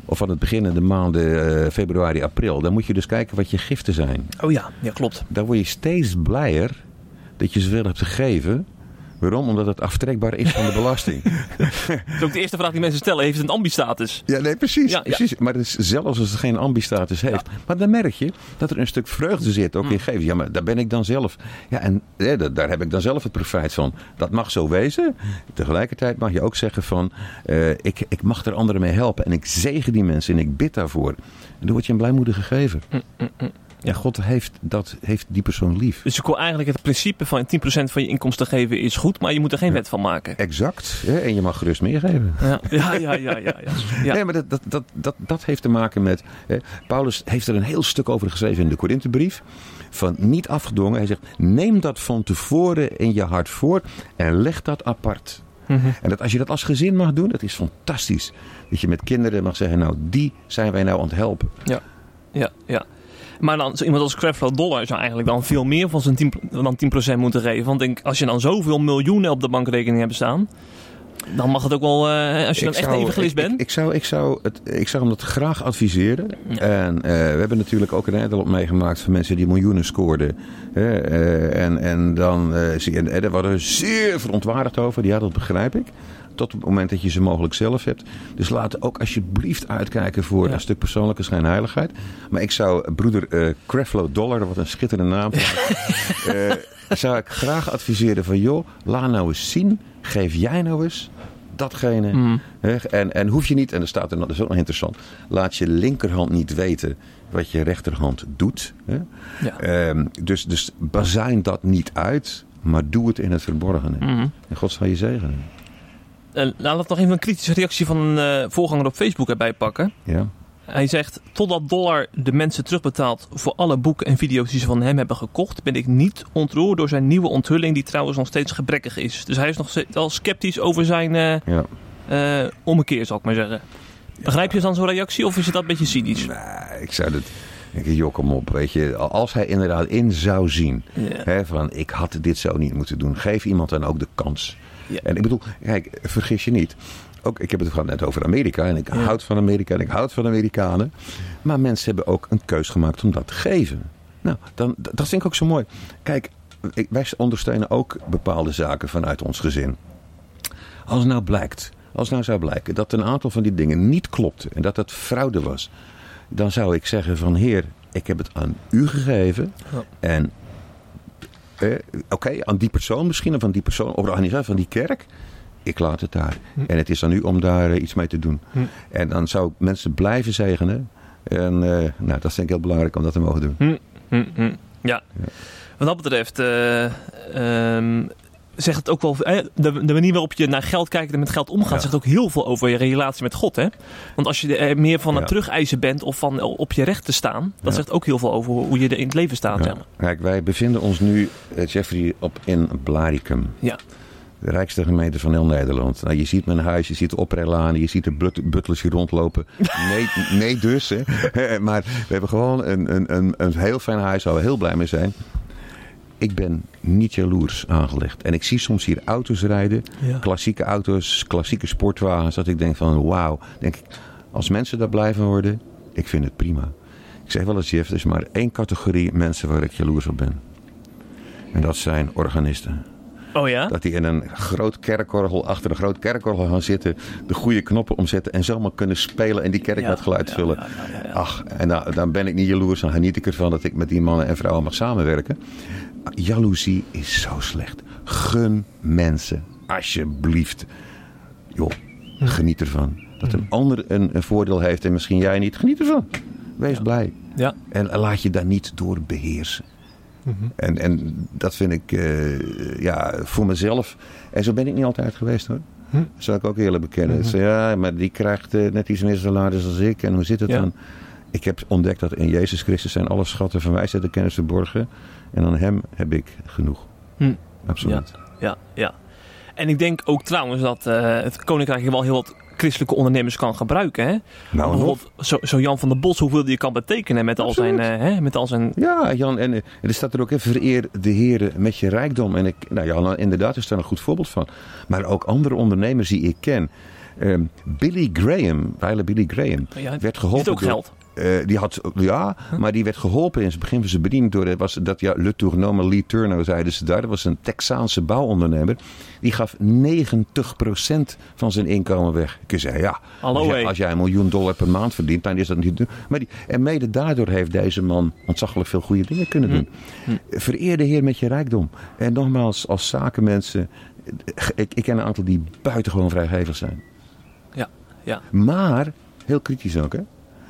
of aan het begin in de maanden eh, februari, april, dan moet je dus kijken wat je giften zijn. Oh ja, ja klopt. Dan word je steeds blijer dat je zoveel hebt gegeven. Waarom? Omdat het aftrekbaar is van de belasting. <laughs> Dat is ook de eerste vraag die mensen stellen. Heeft het een ambistatus? Ja, nee, precies. Ja, ja. precies. Maar het is, zelfs als het geen ambistatus heeft. Maar dan merk je dat er een stuk vreugde zit ook in geven. Ja, maar daar ben ik dan zelf. Ja, en eh, da- daar heb ik dan zelf het profijt van. Dat mag zo wezen. Tegelijkertijd mag je ook zeggen van... eh, ik, ik mag er anderen mee helpen. En ik zegen die mensen en ik bid daarvoor. En dan word je een blijmoedig gegeven. Ja, God heeft, dat, heeft die persoon lief. Dus ik wil eigenlijk het principe van 10% van je inkomsten geven is goed, maar je moet er geen wet van maken. Exact. Hè? En je mag gerust meer geven. Ja, <laughs> ja, ja, ja. ja, ja. ja. <laughs> Nee, maar dat, dat, dat, dat, dat heeft te maken met. eh, Paulus heeft er een heel stuk over geschreven in de Korinthebrief. Van niet afgedwongen. Hij zegt: neem dat van tevoren in je hart voor en leg dat apart. Mhm. En dat als je dat als gezin mag doen, dat is fantastisch. Dat je met kinderen mag zeggen: Nou, die zijn wij nou aan het helpen. Ja, ja. Maar dan, zo iemand als Creflo Dollar zou eigenlijk dan veel meer van zijn 10, dan 10% moeten geven. Want denk, als je dan zoveel miljoenen op de bankrekening hebt staan, dan mag het ook wel, eh, als je dan Ik echt zou- evangelist ik- bent. Ik, ik, zou, ik, zou het, ik zou hem dat graag adviseren. En eh, we hebben natuurlijk ook een Nederland meegemaakt van mensen die miljoenen scoorden. Eh, en, en dan zie je, en daar waren we zeer verontwaardigd over. Ja, dat begrijp ik. Tot het moment dat je ze mogelijk zelf hebt. Dus laat ook alsjeblieft uitkijken voor Ja. een stuk persoonlijke schijnheiligheid. Maar ik zou broeder eh Creflo Dollar, wat een schitterende naam. <laughs> eh, zou ik graag adviseren van joh, laat nou eens zien. Geef jij nou eens datgene. Mm. Hè, En, en hoef je niet, en er staat er, dat is ook nog interessant. Laat je linkerhand niet weten wat je rechterhand doet. Ja. Ehm, dus, dus bazuin dat niet uit, maar doe het in het verborgene. Mhm. En God zal je zegenen. Eh, laat ik nog even een kritische reactie van een eh, voorganger op Facebook erbij pakken. Ja? Hij zegt, totdat Dollar de mensen terugbetaalt voor alle boeken en video's die ze van hem hebben gekocht, ben ik niet ontroerd door zijn nieuwe onthulling, die trouwens nog steeds gebrekkig is. Dus hij is nog steeds wel sceptisch over zijn eh Ja. eh, ommekeer, zal ik maar zeggen. Begrijp je dan zo'n reactie of is het dat een beetje cynisch? Nee, ik zou dat... Ik joh, kom op, weet je. Als hij inderdaad in zou zien Ja. hè, van ik had dit zo niet moeten doen. Geef iemand dan ook de kans. Ja. En ik bedoel, kijk, vergis je niet. Ook, ik heb het gewoon net over Amerika. En ik Ja. houd van Amerika en ik houd van Amerikanen. Maar mensen hebben ook een keus gemaakt om dat te geven. Nou, dan, dat dat vind ik ook zo mooi. Kijk, wij ondersteunen ook bepaalde zaken vanuit ons gezin. Als nou blijkt, als nou zou blijken dat een aantal van die dingen niet klopte en dat het fraude was, dan zou ik zeggen van heer, ik heb het aan u gegeven Ja. en eh, oké, aan die persoon misschien of aan die persoon of de organisatie van die kerk, ik laat het daar. En het is aan u om daar eh, iets mee te doen. Hm. En dan zou ik mensen blijven zegenen. En eh, nou, dat vind ik heel belangrijk om dat te mogen doen. Hm, hm, hm. Ja. Wat dat betreft ehm, zegt het ook wel... eh, de, de manier waarop je naar geld kijkt en met geld omgaat... Ja. zegt ook heel veel over je relatie met God. Hè? Want als je er meer van Ja. het terugeisen bent... of van op je recht te staan... dat Ja. zegt ook heel veel over hoe je er in het leven staat. Ja. Zeg maar. Kijk, wij bevinden ons nu, eh, Jeffrey, op in Blaricum. Ja. De rijkste gemeente van heel Nederland. Nou, je ziet mijn huis, je ziet de oprijlanen, je ziet de but- butlers hier rondlopen. <laughs> Nee, nee dus. Hè. <laughs> Maar we hebben gewoon een, een, een, een heel fijn huis waar we heel blij mee zijn. Ik ben niet jaloers aangelegd. En ik zie soms hier auto's rijden. Ja. Klassieke auto's, klassieke sportwagens. Dat ik denk van wauw. Denk ik, als mensen daar blij van worden, ik vind het prima. Ik zeg wel eens Jeff, er is maar één categorie mensen waar ik jaloers op ben. En dat zijn organisten. Oh ja? Dat die in een groot kerkorgel, achter een groot kerkorgel gaan zitten, de goede knoppen omzetten en zomaar kunnen spelen en die kerk Ja, met geluid ja, vullen. ja. Ach, en dan, dan ben ik niet jaloers, dan geniet ik ervan dat ik met die mannen en vrouwen mag samenwerken. Jaloezie is zo slecht. Gun mensen, alsjeblieft. Joh, Hm. geniet ervan. Dat een ander een, een voordeel heeft en misschien jij niet, geniet ervan. Wees blij. Ja. En laat je daar niet door beheersen. En, en dat vind ik eh, ja, voor mezelf. En zo ben ik niet altijd geweest hoor. Dat zal ik ook eerlijk bekennen. Zei, ja, maar die krijgt eh, net iets meer salaris als ik. En hoe zit het Ja. dan? Ik heb ontdekt dat in Jezus Christus zijn alle schatten van wijsheid en kennis verborgen. En aan hem heb ik genoeg. Hm. Absoluut. Ja, ja. En ik denk ook trouwens dat eh, het Koninkrijk hier wel heel wat christelijke ondernemers kan gebruiken. Hè? Nou. Bijvoorbeeld zo, zo Jan van der Bos, hoeveel die kan betekenen met al zijn... Eh, hè, met al zijn Ja, Jan, en, er staat er ook even vereer de heren met je rijkdom. En ik, nou Jan, inderdaad is daar een goed voorbeeld van. Maar ook andere ondernemers die ik ken. Ehm, Billy Graham, wijle Billy Graham, ja, werd die heeft geholpen ook door- geld. Eh, die had, ja, maar die werd geholpen in het begin van zijn bediening door, eh, was dat ja, Le Tournome Lee Turner zeiden ze daar. Dat was een Texaanse bouwondernemer. Die gaf 90% van zijn inkomen weg. Ik zei, ja, Hallo, als, jij, hé. als jij een miljoen dollar per maand verdient, dan is dat niet... Maar die, en mede daardoor heeft deze man ontzaglijk veel goede dingen kunnen doen. Vereer de Heer met je rijkdom. En nogmaals, als zakenmensen, ik, ik ken een aantal die buitengewoon vrijgevig zijn. Ja, ja. Maar, heel kritisch ook hè.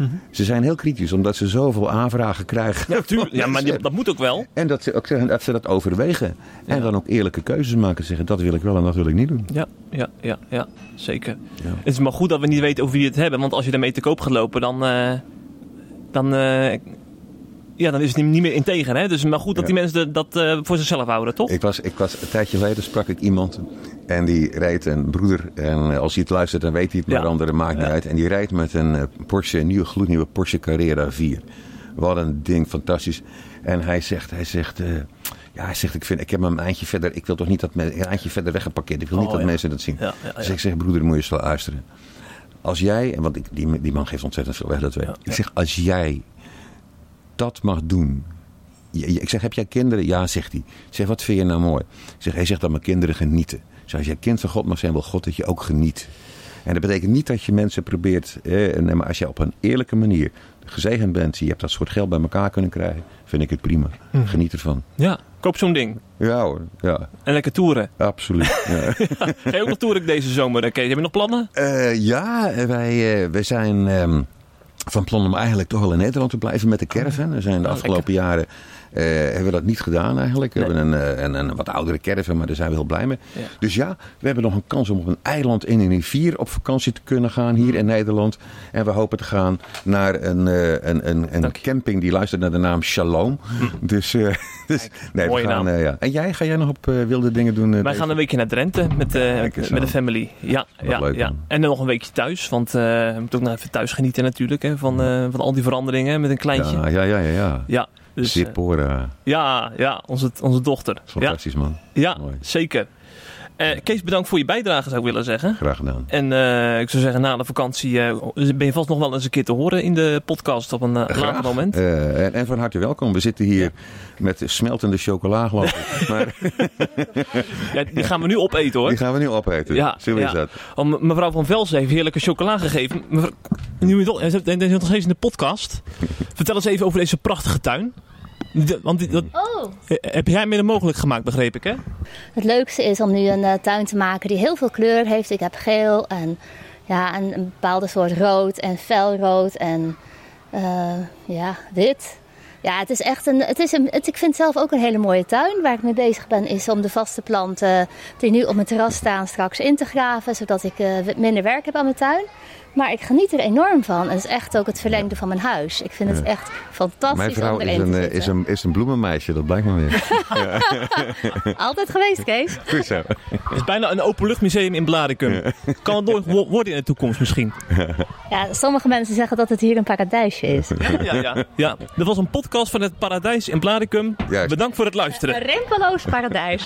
Mhm. Ze zijn heel kritisch omdat ze zoveel aanvragen krijgen. Ja, tuurlijk. <laughs> ja maar die- dat moet ook wel. En dat ze ook zeggen dat ze dat overwegen. En Ja. dan ook eerlijke keuzes maken. Zeggen dat wil ik wel en dat wil ik niet doen. Ja, ja, ja, ja zeker. Ja. Het is maar goed dat we niet weten over wie het hebben. Want als je daarmee te koop gaat lopen, dan, eh, dan, eh, ja, dan is het niet- meer integer. Hè? Dus maar goed dat Ja. die mensen dat eh, voor zichzelf houden, toch? Ik was, ik was, een tijdje geleden sprak ik iemand. En die rijdt een broeder. En eh, als hij het luistert, dan weet hij het. Maar Ja. anderen maakt niet Ja. uit. En die rijdt met een eh, Porsche, een nieuwe gloednieuwe Porsche Carrera 4. Wat een ding, fantastisch. En hij zegt, hij zegt... ja, hij zegt, ik, vind, ik heb hem een eindje verder. Ik wil toch niet dat men, een eindje verder weggeparkeerd. Ik wil niet Oh, dat mensen dat zien. Dus ik zeg, broeder, moet je eens luisteren. Als jij, en want ik, die, die man geeft ontzettend veel weg, dat weet ik. Ik zeg, als jij dat mag doen. Ik zeg, heb jij kinderen? Ja, zegt hij. Ik zeg, wat vind je nou mooi? Ik zeg, hij zegt dat mijn kinderen genieten. Zeg, als jij kind van God mag zijn, wil God dat je ook geniet. En dat betekent niet dat je mensen probeert, eh, nee, maar als je op een eerlijke manier gezegend bent, je hebt dat soort geld bij elkaar kunnen krijgen, vind ik het prima. Mhm. Geniet ervan. Ja, koop zo'n ding. Ja hoor, ja, En lekker toeren. absoluut. <laughs> Ja. Ga je ook nog toeren deze zomer, eh, Kees? Heb je nog plannen? Eh, ja, wij, eh, wij zijn ehm, van plan om eigenlijk toch wel in Nederland te blijven met de caravan. We zijn de Oh, afgelopen jaren eh, hebben we dat niet gedaan eigenlijk. We hebben een, eh, een, een wat oudere caravan, maar daar zijn we heel blij mee. Ja. Dus ja, we hebben nog een kans om op een eiland in een rivier op vakantie te kunnen gaan hier in Nederland. En we hopen te gaan naar een, eh, een, een, een. Hm. camping die luistert naar de naam Shalom. Dus, eh, <laughs> dus nee, we mooie gaan, naam. ja. En jij, ga jij nog op wilde dingen doen? Wij deze- gaan een weekje naar Drenthe met, met de family. Ja, ja, leuk, ja. man. En dan nog een weekje thuis. Want we moeten ook nog even thuis genieten natuurlijk. Hè, van, van al die veranderingen met een kleintje. Ja, ja, ja, ja. ja. Dus, eh, Zippora. ja, ja onze, onze dochter. Ja, Fantastisch man. ja Mooi. zeker. Eh, Kees, bedankt voor je bijdrage zou ik willen zeggen. Graag gedaan. En eh, ik zou zeggen, na de vakantie eh, ben je vast nog wel eens een keer te horen in de podcast op een later moment. En, en van harte welkom. We zitten hier met smeltende chocola geloof ik. <laughs> Maar Ja, die gaan we nu opeten hoor. die gaan we nu opeten. Ja, Zo is dat. Oh, me- mevrouw van Velsen heeft heerlijke chocola gegeven. Mevrouw, nu is nog steeds in de podcast. <laughs> Vertel eens even over deze prachtige tuin. De- want die- dat, Oh. eh, heb jij mede mogelijk gemaakt, begreep ik hè? Het leukste is om nu een eh, tuin te maken die heel veel kleur heeft. Ik heb geel en ja, een, een bepaalde soort rood en felrood en eh, ja, wit. Ja, het is echt een, het is een, het, ik vind zelf ook een hele mooie tuin. Waar ik mee bezig ben is om de vaste planten die nu op mijn terras staan straks in te graven. Zodat ik minder werk heb aan mijn tuin. Maar ik geniet er enorm van. Het is echt ook het verlengde van mijn huis. Ik vind het echt fantastisch Mijn vrouw om is een, te eh, is, een, is een bloemenmeisje, dat blijkt maar weer. <laughs> Altijd geweest, Kees. <laughs> Goed zo. Het is bijna een openluchtmuseum in Blaricum. <laughs> Kan het nooit wo- worden in de toekomst misschien. Ja, sommige mensen zeggen dat het hier een paradijsje is. Ja, ja. ja, dat was een podcast van het Paradijs in Blaricum. Juist. Bedankt voor het Een luisteren. rimpeloos paradijs.